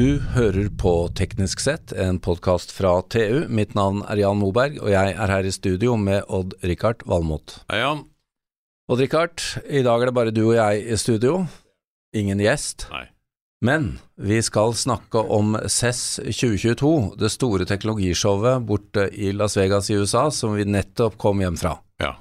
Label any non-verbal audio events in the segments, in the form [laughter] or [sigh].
Du hører på Teknisk sett, en podkast fra TU. Mitt navn er Jan Moberg, og jeg er her i studio med Odd-Rikard Valmot. Hei, Jan. Odd-Rikard, i dag er det bare du og jeg i studio. Ingen gjest. Nei. Men vi skal snakke om CES 2022, det store teknologishowet borte i Las Vegas i USA, som vi nettopp kom hjem fra. Ja,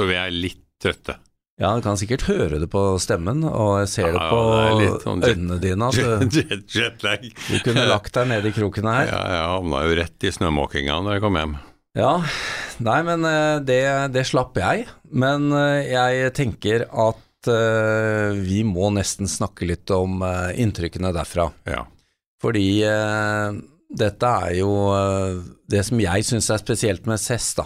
så vi er litt trøtte. Ja, du kan sikkert høre det på stemmen, og jeg ser det Ja, på det på sånn jet- øynene dine at du, [laughs] Jet, jetlag. du kunne lagt deg nede i kroken her. Ja, jeg havna jo rett i snømåkinga når jeg kom hjem. Ja, nei, men eh, det, det slapp jeg. Men eh, jeg tenker at uh, vi må nesten snakke litt om uh, inntrykkene derfra. Ja. Fordi uh, dette er jo Det som jeg syns er spesielt med CES, da,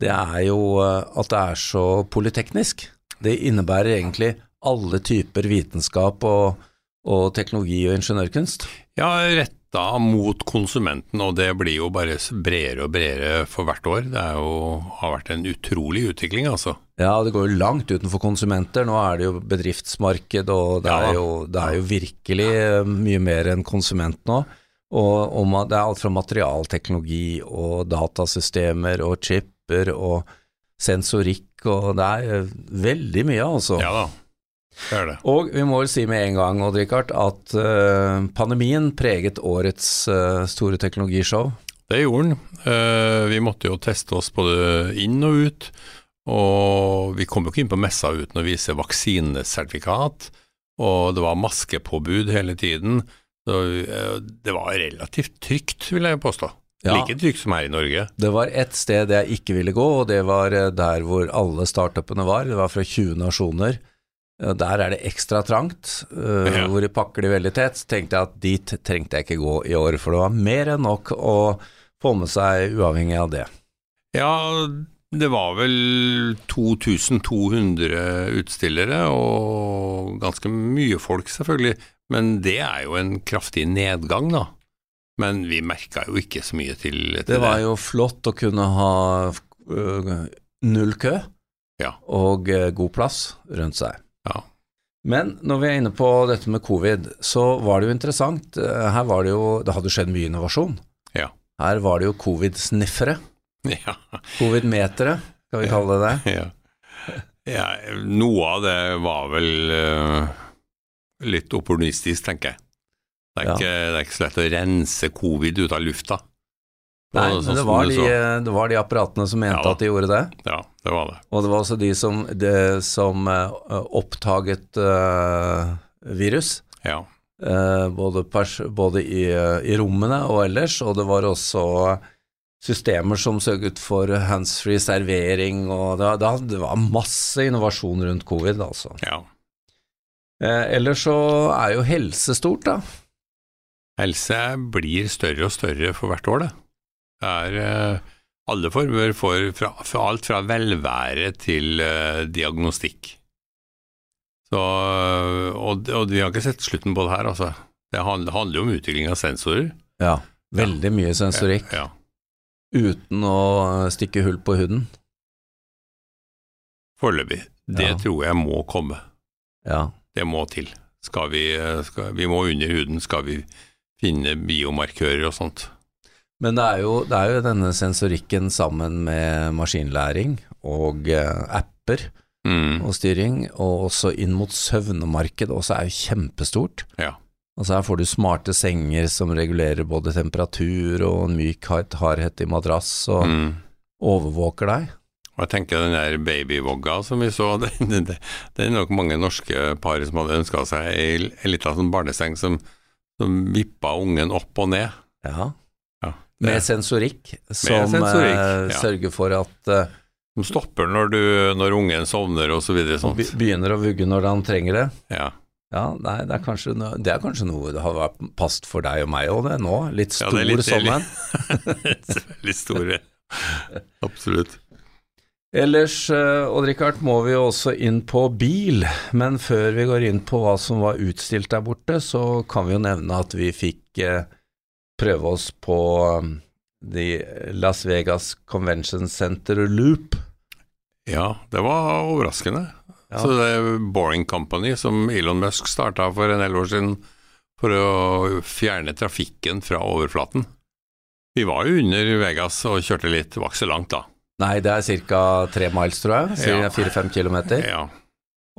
det er jo at det er så polyteknisk. Det innebærer egentlig alle typer vitenskap og, og teknologi og ingeniørkunst. ja, retta mot konsumenten, og det blir jo bare bredere og bredere for hvert år. Det jo, har vært en utrolig utvikling, altså. Ja, det går jo langt utenfor konsumenter. Nå er det jo bedriftsmarked, og det, Ja. er, jo, det er jo virkelig eh, mye mer enn konsument nå. Og og det er alt fra materialteknologi og datasystemer og chipper og sensorikk, og det er eh, veldig mye, altså. Ja da, det er det. Og vi må vel si med en gang, Odd Rikard, at eh, pandemien preget årets eh, store teknologishow. Det gjorde den. Vi måtte jo teste oss både inn og ut, og vi kom jo ikke inn på messa uten å vise vaksinesertifikat, og det var maskepåbud hele tiden. Så det var relativt trygt, vil jeg påstå. Ja. Like trygt som her i Norge. Det var ett sted jeg ikke ville gå, og det var eh, der hvor alle startupene var. Det var fra 20 nasjoner. Eh, Der er det ekstra trangt, eh, Ja. hvor de pakker de veldig tett. Så tenkte jeg at dit trengte jeg ikke gå i år, for det var mer enn nok å få med seg uavhengig av det. Ja, det var vel 2200 utstillere, og ganske mye folk selvfølgelig, men det er jo en kraftig nedgang, da. Men vi merka jo ikke så mye til, til Det var jo flott å kunne ha øh, null kø Ja. og øh, god plass rundt seg. Ja. Men når vi er inne på dette med covid, så var det jo interessant. Eh, Her var det jo Det hadde skjedd mye innovasjon. Ja. Her var det jo covid-sniffere. Ja, Covid-metere, skal vi kalle det det. [laughs] ja. ja, noe av det var vel uh, litt opportunistisk, tenker jeg. Det er, Ja. ikke, det er ikke så lett å rense covid ut av lufta. Nei, men sånn det var, de, det var de apparatene som mente Ja at de gjorde det. Ja, det var det. Og det var også de som, de, som eh, oppdaget eh, virus. Ja. Uh, både, pers både i, i rommene og ellers, og det var også systemer som sørget for handsfree servering, og det, det, det var masse innovasjon rundt covid, altså. ja. Uh, ellers så er jo helse stort, da. Helse blir større og større for hvert år, det. Det er eh, alle former for, fra, for alt fra velvære til uh, diagnostikk. Så, eh, og, og vi har ikke sett slutten på det her, altså. Det handler, handler jo om utvikling av sensorer. Ja, veldig mye sensorikk, Ja, uten å stikke hull på huden. Foreløpig. Det Ja. tror jeg må komme. Ja. Det må til. Skal vi, skal, vi må under huden, skal vi finne biomarkører og sånt. Men det er, jo, det er jo denne sensorikken sammen med maskinlæring og eh, apper Mm, og styring, og også inn mot søvnmarkedet også er jo kjempestort. ja. Altså her får du smarte senger som regulerer både temperatur og en myk hardhet i madrass, og Mm. overvåker deg. Og jeg tenker den der babyvogga som vi så, [laughs] det, det, det, er nok mange norske par som hadde ønska seg ei lita sånn barneseng som, som vippa ungen opp og ned. Ja. Ja, Med sensorikk, som sensorikk, eh, ja. sørger for at uh, som stopper når, du, når ungen sovner og så videre. Sånt. begynner å vugge når han trenger det. Ja. Ja, nei, det er kanskje, noe, det er kanskje noe det har vært passet for deg og meg òg, det nå. Litt Ja, stor det er litt- sånn en. Veldig store. [laughs] Absolutt. Ellers, eh, Odd Rikard, må vi jo også inn på bil. Men før vi går inn på hva som var utstilt der borte, så kan vi jo nevne at vi fikk eh, prøve oss på de Las Vegas Convention Center Loop. Ja, det var overraskende. Ja. Så det er Boring Company, som Elon Musk starta for en del år siden for å fjerne trafikken fra overflaten. Vi var jo under Vegas og kjørte litt, det var ikke så langt da. Nei, det er ca. tre miles, tror jeg. Ja. Fire-fem kilometer. Ja,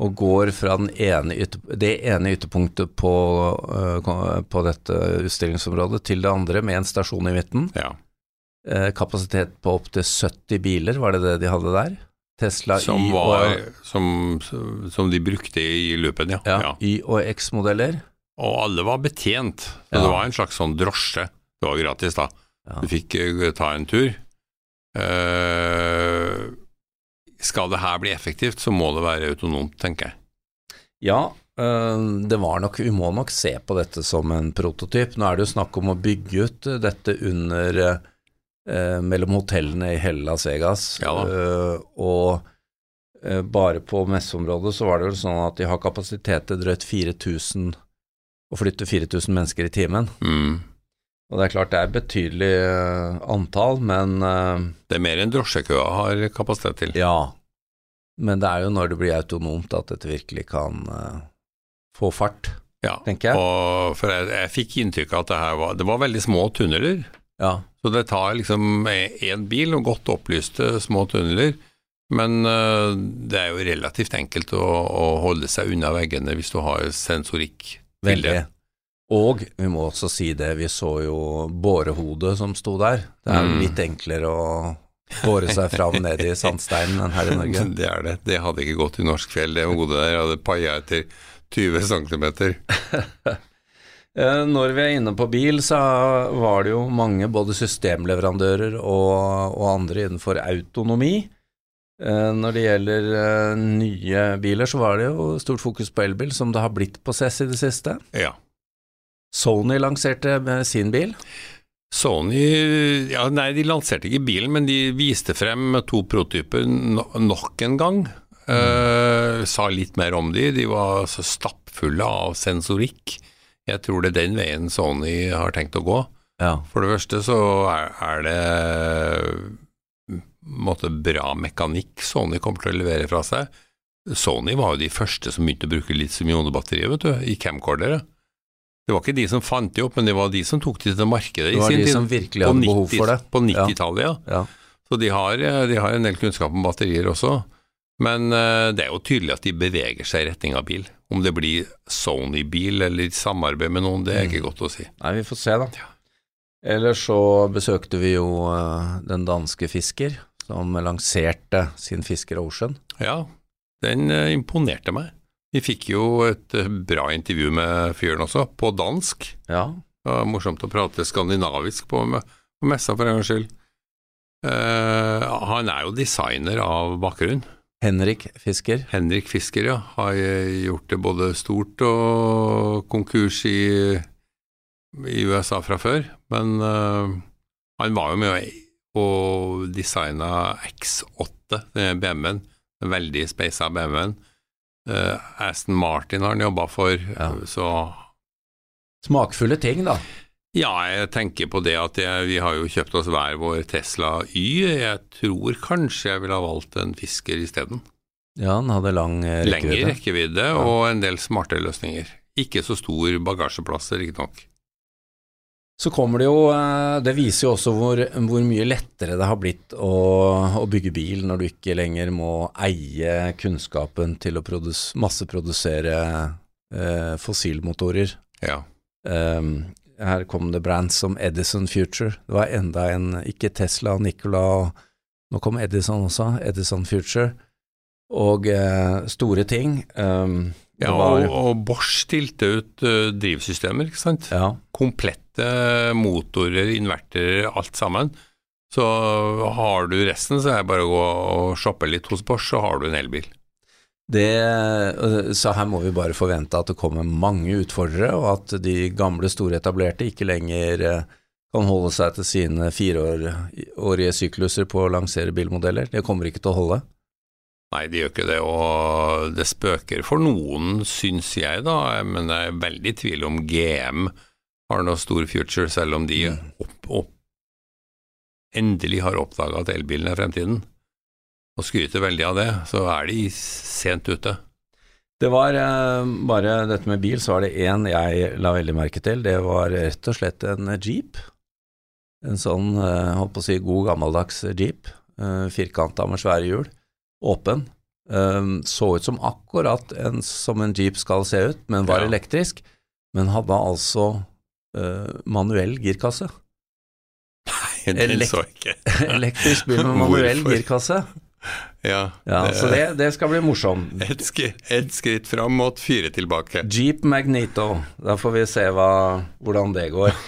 Og går fra den ene ytter, det ene ytterpunktet på, øh, på dette utstillingsområdet til det andre, med en stasjon i midten. ja. Eh, kapasitet på opptil 70 biler, var det det de hadde der? Tesla Som, Y var, og, som, som de brukte i løpet, ja. ja, ja. Y og X-modeller. Og alle var betjent, så Ja. det var en slags sånn drosje. Det var gratis, da. Ja. Du fikk eh, ta en tur. Eh, skal det her bli effektivt, så må det være autonomt, tenker jeg. Ja, øh, det var nok, vi må nok se på dette som en prototyp. Nå er det jo snakk om å bygge ut dette under øh, mellom hotellene i hele Las Vegas. Ja da. og bare på messeområdet så var det vel sånn at de har kapasitet til drøyt 4000 å flytte 4000 mennesker i timen. Mm. Og det er klart det er et betydelig øh, antall, men øh, Det er mer enn drosjekøa har kapasitet til. ja. Men det er jo når det blir autonomt at dette virkelig kan øh, få fart, Ja, tenker jeg. og for jeg, jeg fikk inntrykk av at det her var Det var veldig små tunneler. Ja. Så det tar liksom én bil og godt opplyste små tunneler. Men eh, det er jo relativt enkelt å, å holde seg unna veggene hvis du har sensorikk til Veldig. det. Og vi må også si det, vi så jo bårehodet som sto der. Det er jo Mm. litt enklere å båre seg fram ned i sandsteinen enn her i Norge. [laughs] Det er det. Det hadde ikke gått i norsk fjell, det hodet der. Hadde paia etter 20 cm. [laughs] Eh, Når vi er inne på bil, så var det jo mange både systemleverandører og, og andre innenfor autonomi. Eh, Når det gjelder eh, nye biler, så var det jo stort fokus på elbil, som det har blitt på CES i det siste. Ja. Sony lanserte sin bil. Sony ja, Nei, de lanserte ikke bilen, men de viste frem to prototyper no nok en gang. Uh, sa litt mer om de. De var så stappfulle av sensorikk. Jeg tror det er den veien Sony har tenkt å gå. Ja. For det første så er, er det måtte, bra mekanikk Sony kommer til å levere fra seg. Sony var jo de første som begynte å bruke litium-ionebatterier vet du, i camcordere. Det var ikke de som fant det opp, men det var de som tok det til markedet Det var i sin de tid. som virkelig hadde hadde behov for det. På 90-tallet, ja. Ja. Så de har, de har en del kunnskap om batterier også. Men eh, det er jo tydelig at de beveger seg i retning av bil. Om det blir Sony-bil eller samarbeid med noen, det er ikke godt å si. Nei, vi får se, da. Eller så besøkte vi jo eh, den danske Fisker, som lanserte sin Fisker Ocean. Ja, den eh, imponerte meg. Vi fikk jo et eh, bra intervju med fyren også, på dansk. Ja. Det var morsomt å prate skandinavisk på, på messa for en gangs skyld. Uh, han er jo designer av bakgrunn. Henrik Fisker. Henrik Fisker, ja, har gjort det både stort og konkurs i, i USA fra før. Men uh, han var jo med og designa X8, BMW-en. Den veldig speisa BMW-en. Eh, Aston Martin har han jobba for, Ja. så Smakfulle ting, da. ja, jeg tenker på det at jeg, vi har jo kjøpt oss hver vår Tesla Y. Jeg tror kanskje jeg ville ha valgt en Fisker isteden. Ja, den hadde lang rekkevidde. Lengre rekkevidde. ja. og en del smarte løsninger. Ikke så stor bagasjeplass, riktignok. Så kommer det jo eh, Det viser jo også hvor, hvor mye lettere det har blitt å, å bygge bil når du ikke lenger må eie kunnskapen til å produs, masseprodusere eh, fossilmotorer. Ja. Um, her kom det brands som Edison Future. Det var enda en, ikke Tesla og Nikola, og nå kom Edison også, Edison Future. Og eh, store ting. Um, ja var, og, og Bosch stilte ut uh, drivsystemer, ikke sant. ja, Komplette motorer, inverterer, alt sammen. Så har du resten, så er det bare å gå og shoppe litt hos Bosch, så har du en elbil. det, så her må vi bare forvente at det kommer mange utfordrere, og at de gamle, store etablerte ikke lenger eh, kan holde seg til sine fireårige sykluser på å lansere bilmodeller. Det kommer ikke til å holde. Nei, de gjør ikke det, og det spøker for noen, syns jeg da, men jeg er veldig tvil om GM har noe stor future, selv om de opp, opp, endelig har oppdaga at elbilen er fremtiden, og skryter veldig av det, så er de sent ute. Det var eh, bare dette med bil, så var det én jeg la veldig merke til. Det var rett og slett en jeep. En sånn, eh, holdt på å si, god gammeldags jeep. Eh, Firkanta med svære hjul. Åpen. Um, så ut som akkurat en, som en jeep skal se ut, men var Ja. elektrisk. Men hadde altså uh, manuell girkasse. Nei, Den Elek- så jeg ikke. [laughs] Elektrisk bil med manuell Hvorfor? girkasse. Ja, Ja, det- så det, det skal bli morsomt. Ett skri, et skritt fram mot fire tilbake. Jeep Magneto. Da får vi se hva, hvordan det går. [laughs]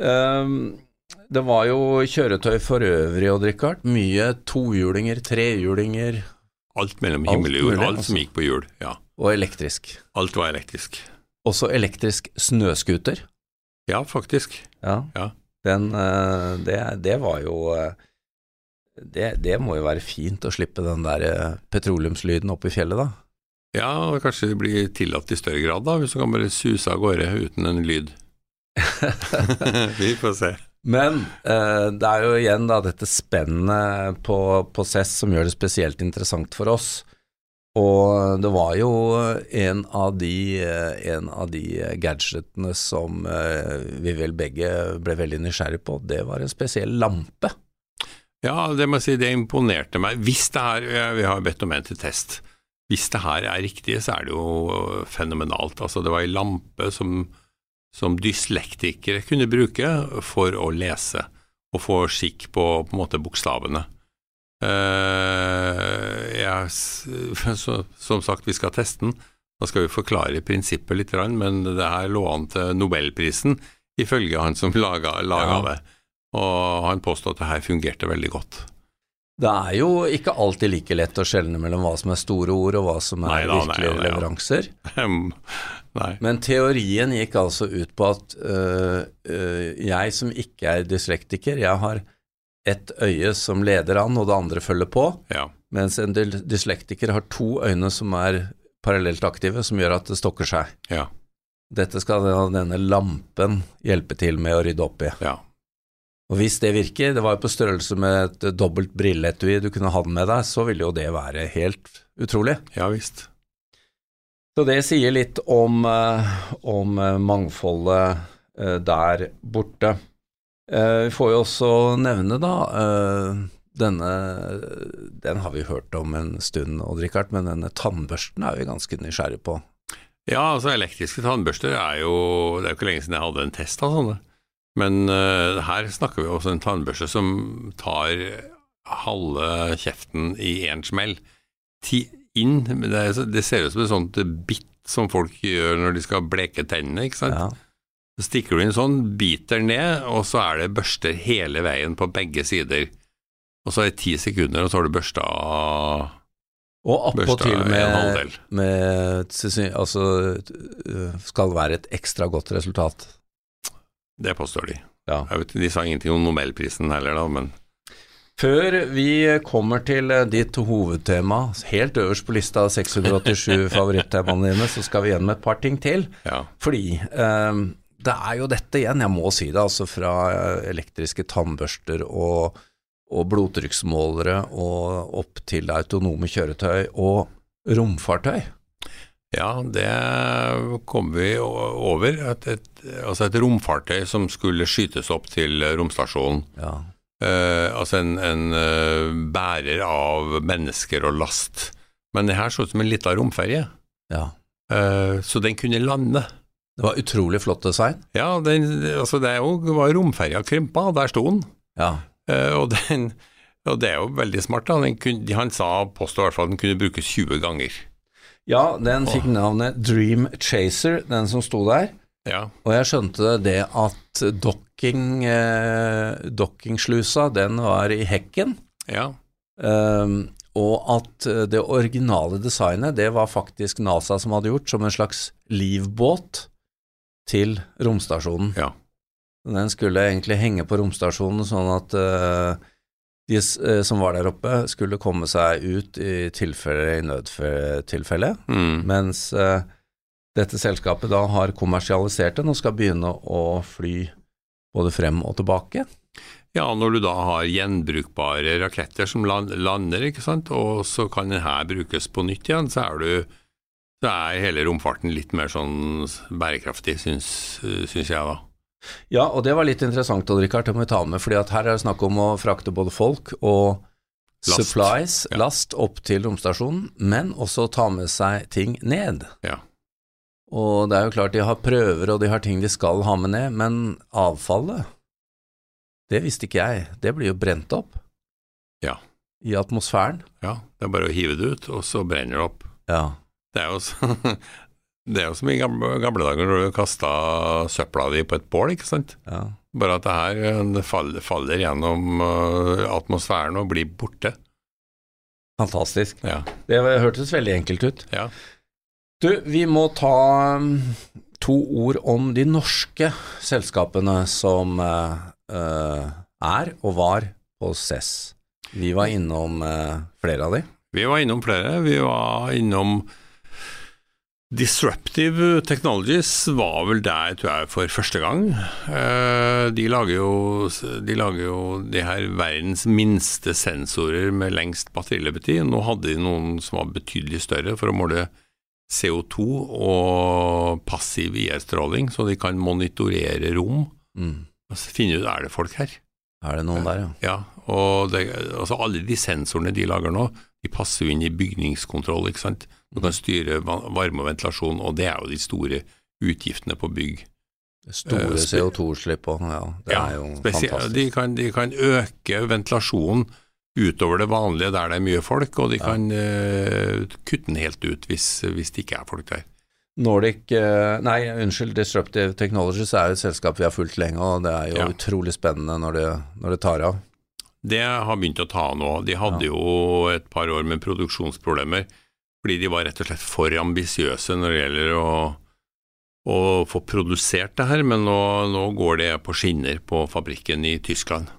Ehm, det var jo kjøretøy for øvrig, og Rikard. Mye tohjulinger, trehjulinger Alt mellom himmel og jord. Alt som altså. gikk på hjul. Ja. og elektrisk. Alt var elektrisk. Også elektrisk snøscooter. Ja, faktisk. Ja. Ja. Den, eh, det, det var jo eh, det, det må jo være fint å slippe den der eh, petroleumslyden opp i fjellet, da. Ja, og kanskje det blir tillatt i større grad, da, hvis du kan bare suse av gårde uten en lyd. [laughs] [laughs] Vi får se. Men eh, det er jo igjen da dette spennet på, på CESS som gjør det spesielt interessant for oss. Og det var jo en av de, eh, en av de gadgetene som eh, vi vel begge ble veldig nysgjerrig på. Det var en spesiell lampe. Ja, det må jeg si, det imponerte meg. Hvis det her, Vi har bedt om en til test. Hvis det her er riktig, så er det jo fenomenalt. Altså, det var ei lampe som, som dyslektikere kunne bruke for å lese og få skikk på på en måte bokstavene. Eh, jeg, [laughs] så, som sagt, vi skal teste den. Da skal vi forklare prinsippet litt, men det her lå an til Nobelprisen, ifølge han som laga, laga Ja. det. Og han påstod at det her fungerte veldig godt. Det er jo ikke alltid like lett å skjelne mellom hva som er store ord og hva som er Nei da, nei, virkelige nei, ja. leveranser. Nei. Men teorien gikk altså ut på at øh, øh, jeg som ikke er dyslektiker, jeg har ett øye som leder an, og det andre følger på, Ja. mens en dyslektiker har to øyne som er parallelt aktive, som gjør at det stokker seg. Ja. Dette skal denne lampen hjelpe til med å rydde opp i. Ja. Og hvis det virker, det var jo på størrelse med et dobbelt brilleetui du kunne ha den med deg, så ville jo det være helt utrolig. ja visst. Så det sier litt om, eh, om eh, mangfoldet eh, der borte. Vi får jo også nevne, da, denne Den har vi hørt om en stund, Odd Rikard, men denne tannbørsten er vi ganske nysgjerrig på. Ja, altså elektriske tannbørster er jo Det er jo ikke lenge siden jeg hadde en test av sånne. Men uh, her snakker vi også en tannbørste som tar halve kjeften i én smell. Ti, inn det, det ser ut som et sånt bitt som folk gjør når de skal bleke tennene, ikke sant. Ja. Så stikker du inn sånn, biter ned, og så er det børster hele veien på begge sider. Og så er det ti sekunder, og så har du børsta Og attpåtil med, med Altså øh, skal være et ekstra godt resultat. Det påstår de. Ja. Vet, de sa ingenting om Nobelprisen heller, da, men Før vi kommer til eh, ditt hovedtema, helt øverst på lista av 687 [laughs] favorittemaene dine, så skal vi gjennom et par ting til. ja. Fordi eh, det er jo dette igjen, jeg må si det, altså fra eh, elektriske tannbørster og, og blodtrykksmålere og opp til autonome kjøretøy og romfartøy. Ja, det kom vi over. Et, et, altså et romfartøy som skulle skytes opp til romstasjonen. Ja. Eh, altså en, en eh, bærer av mennesker og last. Men det her så ut som en liten romferje, ja. eh, så den kunne lande. Det var utrolig flott design. Ja, den, altså det er jo, var romferja krympa, der sto den. Ja. Eh, og, den, og det er jo veldig smart. Da. Kunne, han sa, påstod i hvert fall at den kunne brukes 20 ganger. Ja, den fikk navnet Dream Chaser, den som sto der. Ja, Og jeg skjønte det at docking, eh, dockingslusa, den var i hekken. ja, Um, og at det originale designet, det var faktisk NASA som hadde gjort, som en slags livbåt til romstasjonen. ja. Den skulle egentlig henge på romstasjonen sånn at eh, de eh, som var der oppe, skulle komme seg ut i tilfelle i nødtilfelle, Mm. mens eh, dette selskapet da har kommersialisert den og skal begynne å fly både frem og tilbake. Ja, når du da har gjenbrukbare raketter som lander, ikke sant, og så kan den her brukes på nytt igjen, så er du så er hele romfarten litt mer sånn bærekraftig, syns, syns jeg da. Ja, og det var litt interessant, Odd Rikard, det må vi ta med, fordi at her er det snakk om å frakte både folk og Last. supplies, Ja. last, opp til romstasjonen, men også ta med seg ting ned. Ja. Og det er jo klart de har prøver og de har ting de skal ha med ned, men avfallet, det visste ikke jeg, det blir jo brent opp Ja. i atmosfæren. ja. Det er bare å hive det ut, og så brenner det opp. Ja. Det er jo, så, [laughs] det er jo som i gamle, gamle dager når du kasta søpla di på et bål, ikke sant. ja. Bare at det her eh, det faller, faller gjennom eh, atmosfæren og blir borte. Fantastisk. Ja. Det hørtes veldig enkelt ut. ja. Du, vi må ta um, to ord om de norske selskapene som eh, er og var på CESS. Vi var innom flere av de. Vi var innom flere. Vi var innom Disruptive Technologies var vel der, tror jeg, for første gang. Eh, De lager jo, de lager jo de her verdens minste sensorer med lengst batterilevetid. Nå hadde de noen som var betydelig større for å måle CO2 og passiv IR-stråling, så de kan monitorere rom. Mm. og så finne ut er det folk her. Er det noen der, ja? Ja, og det, altså alle de sensorene de lager nå, de passer jo inn i bygningskontroll, ikke sant. Du kan styre varme og ventilasjon, og det er jo de store utgiftene på bygg. Store Eh, CO2-utslipp òg, ja, det er jo fantastisk. De kan, de kan øke ventilasjonen utover det vanlige der det er mye folk, og de kan uh, kutte den helt ut hvis, hvis det ikke er folk der. Nordic eh, Nei, unnskyld, Disruptive Technologies er jo et selskap vi har fulgt lenge, og det er jo Ja. utrolig spennende når det, når det tar av. Det har begynt å ta av nå. De hadde Ja. jo et par år med produksjonsproblemer fordi de var rett og slett for ambisiøse når det gjelder å, å få produsert det her, men nå, nå går det på skinner på fabrikken i Tyskland.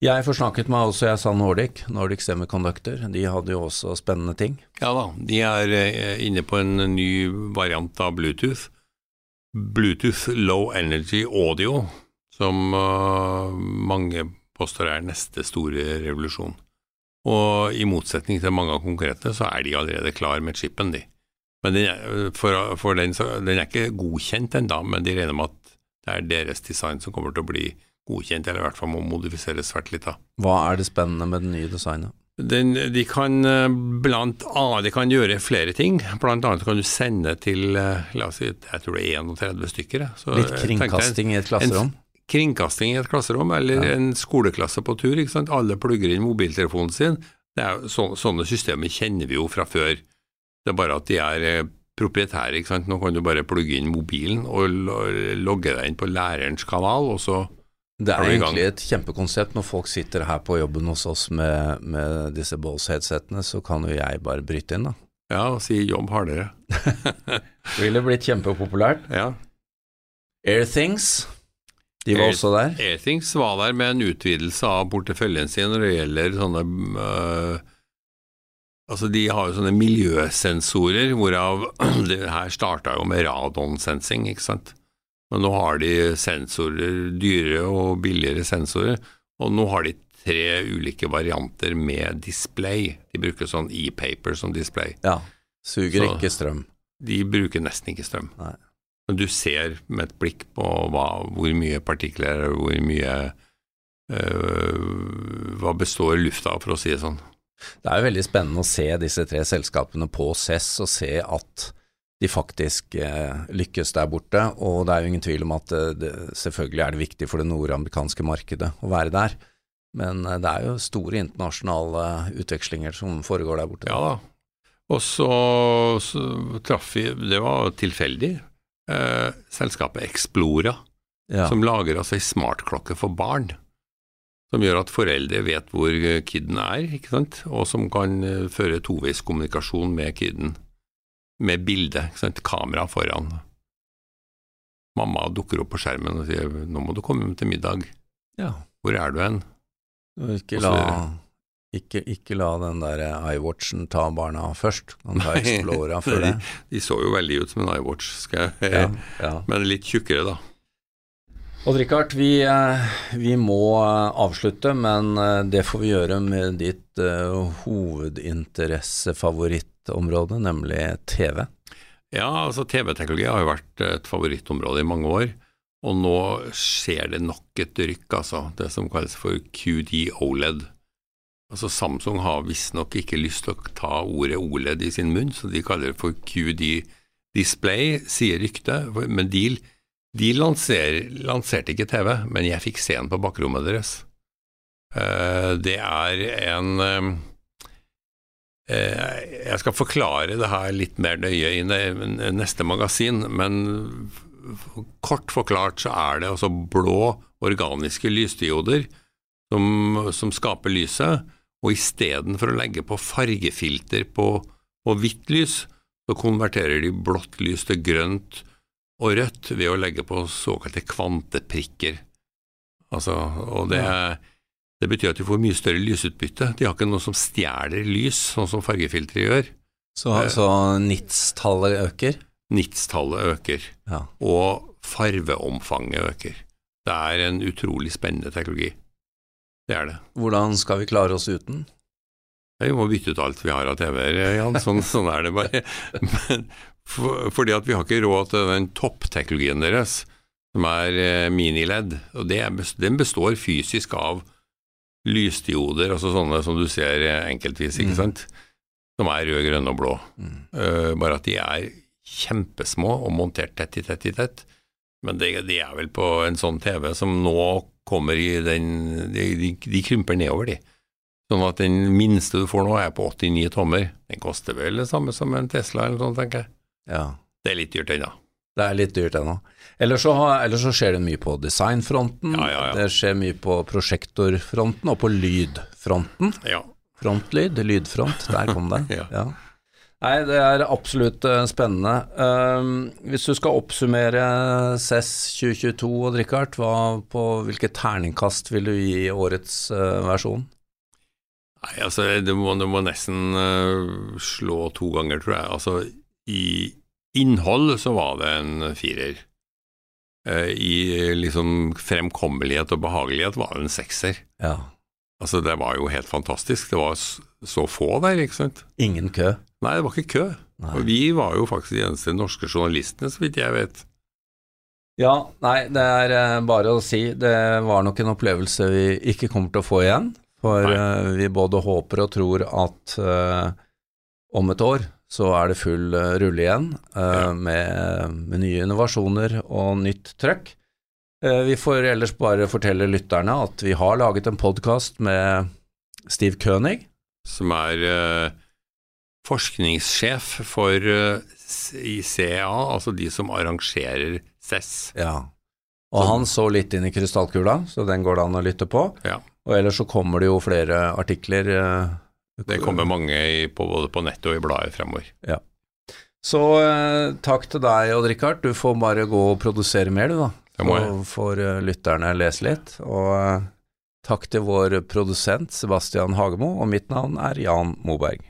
Jeg forsnakket meg også, jeg sa Nordic, Nordic Semiconductor. De hadde jo også spennende ting. Ja da, de er eh, inne på en ny variant av Bluetooth. Bluetooth Low Energy Audio, som eh, mange påstår er neste store revolusjon. Og i motsetning til mange av konkurrentene, så er de allerede klar med chipen, de. Men den er, for, for den, den er ikke godkjent ennå, men de regner med at det er deres design som kommer til å bli godkjent, eller i hvert fall må modifiseres svært litt. da. Hva er det spennende med det nye designet? Den, de kan eh, blant annet de kan gjøre flere ting. Blant annet kan du sende til eh, la oss si, jeg tror det er 31 stykker. Så Litt jeg en, kringkasting i et klasserom? en kringkasting i et klasserom, eller Ja. en skoleklasse på tur. ikke sant? Alle plugger inn mobiltelefonen sin. Det er, så, sånne systemer kjenner vi jo fra før. Det er bare at de er eh, proprietære. ikke sant? Nå kan du bare plugge inn mobilen og logge deg inn på lærerens kanal, og så Det er egentlig et kjempekonsept. Når folk sitter her på jobben hos oss med, med disse Bose-headsetene, så kan jo jeg bare bryte inn, da. ja, og si jobb hardere. [laughs] Ville blitt kjempepopulært. Ja. Airthings, de var også der. Airthings var der med en utvidelse av porteføljen sin når det gjelder sånne øh, Altså, de har jo sånne miljøsensorer, hvorav [clears throat] det her starta jo med radonsensing, ikke sant. Men nå har de sensorer, dyre og billigere sensorer, og nå har de tre ulike varianter med display. De bruker sånn e-paper som display. Ja. Suger Så- ikke strøm. De bruker nesten ikke strøm. Nei. Du ser med et blikk på hva, hvor mye partikler og hvor mye øh, Hva består lufta av, for å si det sånn. Det er jo veldig spennende å se disse tre selskapene på CESS og se at de faktisk eh, lykkes der borte. Og det er jo ingen tvil om at eh, det, selvfølgelig er det viktig for det nordamerikanske markedet å være der. Men eh, det er jo store internasjonale utvekslinger som foregår der borte. Ja da. Og så, så traff vi Det var tilfeldig. Eh, selskapet Explora, Ja. som lager altså ei smartklokke for barn. Som gjør at foreldre vet hvor kiden er, ikke sant? og som kan eh, føre toveiskommunikasjon med kiden. Med bilde, ikke sant? kamera foran. Mamma dukker opp på skjermen og sier 'nå må du komme hjem til middag'. ja. Hvor er du hen? Og Ikke la. Ikke, ikke la den der iWatchen ta barna først. Kan ta Explora før det. De så jo veldig ut som en iWatch, skal jeg Ja, ja. men litt tjukkere, da. Odd Rikard, vi, eh, vi må eh, avslutte, men eh, det får vi gjøre med ditt uh, hovedinteressefavorittområde, nemlig TV. Ja, altså TV-teknologi har jo vært et favorittområde i mange år. Og nå skjer det nok et rykk, altså. Det som kalles for QD OLED. Altså Samsung har visstnok ikke lyst til å ta ordet OLED i sin munn, så de kaller det for QD Display, sier ryktet. Men de, de lanser, lanserte ikke TV, men jeg fikk se den på bakrommet deres. Uh, det er en uh, Jeg skal forklare det her litt mer nøye i neste magasin, men kort forklart så er det altså blå organiske lysdioder som, som skaper lyset, og istedenfor å legge på fargefilter på, på hvitt lys, så konverterer de blått lys til grønt og rødt ved å legge på såkalte kvanteprikker. Altså, og det, det, betyr at de får mye større lysutbytte. De har ikke noe som stjeler lys, sånn som fargefiltre gjør. Så, så nits-tallet øker? Nits-tallet øker, ja. og farveomfanget øker. Det er en utrolig spennende teknologi. Det er det. Hvordan skal vi klare oss uten? Vi må bytte ut alt vi har av TV-er, Jan. Sånn, sånn, er det bare. Men, for, fordi at vi har ikke råd til den toppteknologien deres, som er eh, miniledd. Og det, den består fysisk av lysdioder, altså sånne som du ser eh, enkeltvis, ikke mm. sant. Som er rød, grønn og blå. Mm. Uh, bare at de er kjempesmå og montert tett i tett i tett. Men det, de er vel på en sånn TV som nå kommer i den De, de, de krymper nedover, de. Sånn at den minste du får nå, er på 89 tommer. Den koster vel det samme som en Tesla eller noe sånt, tenker jeg. Ja. Det er litt dyrt ennå. Det er litt dyrt ennå. Ellers, så, så skjer det mye på designfronten, ja, ja, ja. det skjer mye på prosjektorfronten og på lydfronten. Ja. Frontlyd, lydfront, der kom det. [laughs] ja. Nei, det er absolutt uh, spennende. Uh, hvis du skal oppsummere CES 2022, og Richard, hva, på hvilket terningkast vil du gi årets uh, versjon? Nei, altså, du må, du må nesten uh, slå to ganger, tror jeg. Altså, i innhold så var det en firer. I liksom fremkommelighet og behagelighet var det en sekser. Ja. Altså, det var jo helt fantastisk. Det var så få der, ikke sant. Ingen kø? Nei, det var ikke kø. Nei. Og vi var jo faktisk de eneste norske journalistene, så vidt jeg vet. Ja, nei, det er eh, bare å si. Det var nok en opplevelse vi ikke kommer til å få igjen. For nei. vi både håper og tror at uh, om et år så er det full uh, rulle igjen ja. med, med, nye innovasjoner og nytt trøkk. vi får ellers bare fortelle lytterne at vi har laget en podkast med Steve Kønig. Som er forskningssjef for eh, ICA, altså de som arrangerer CESS. Ja. Og han så litt inn i krystallkula, så den går det an å lytte på. Ja. Og ellers så kommer det jo flere artikler. Eh, det kommer mange i, på, både på nettet og i bladet fremover. Ja. Så eh, takk til deg, Odd Rikard. Du får bare gå og produsere mer, du, da. Det må jeg. Så får uh, lytterne lese litt. Og uh, takk til vår produsent Sebastian Hagemo, og mitt navn er Jan Moberg.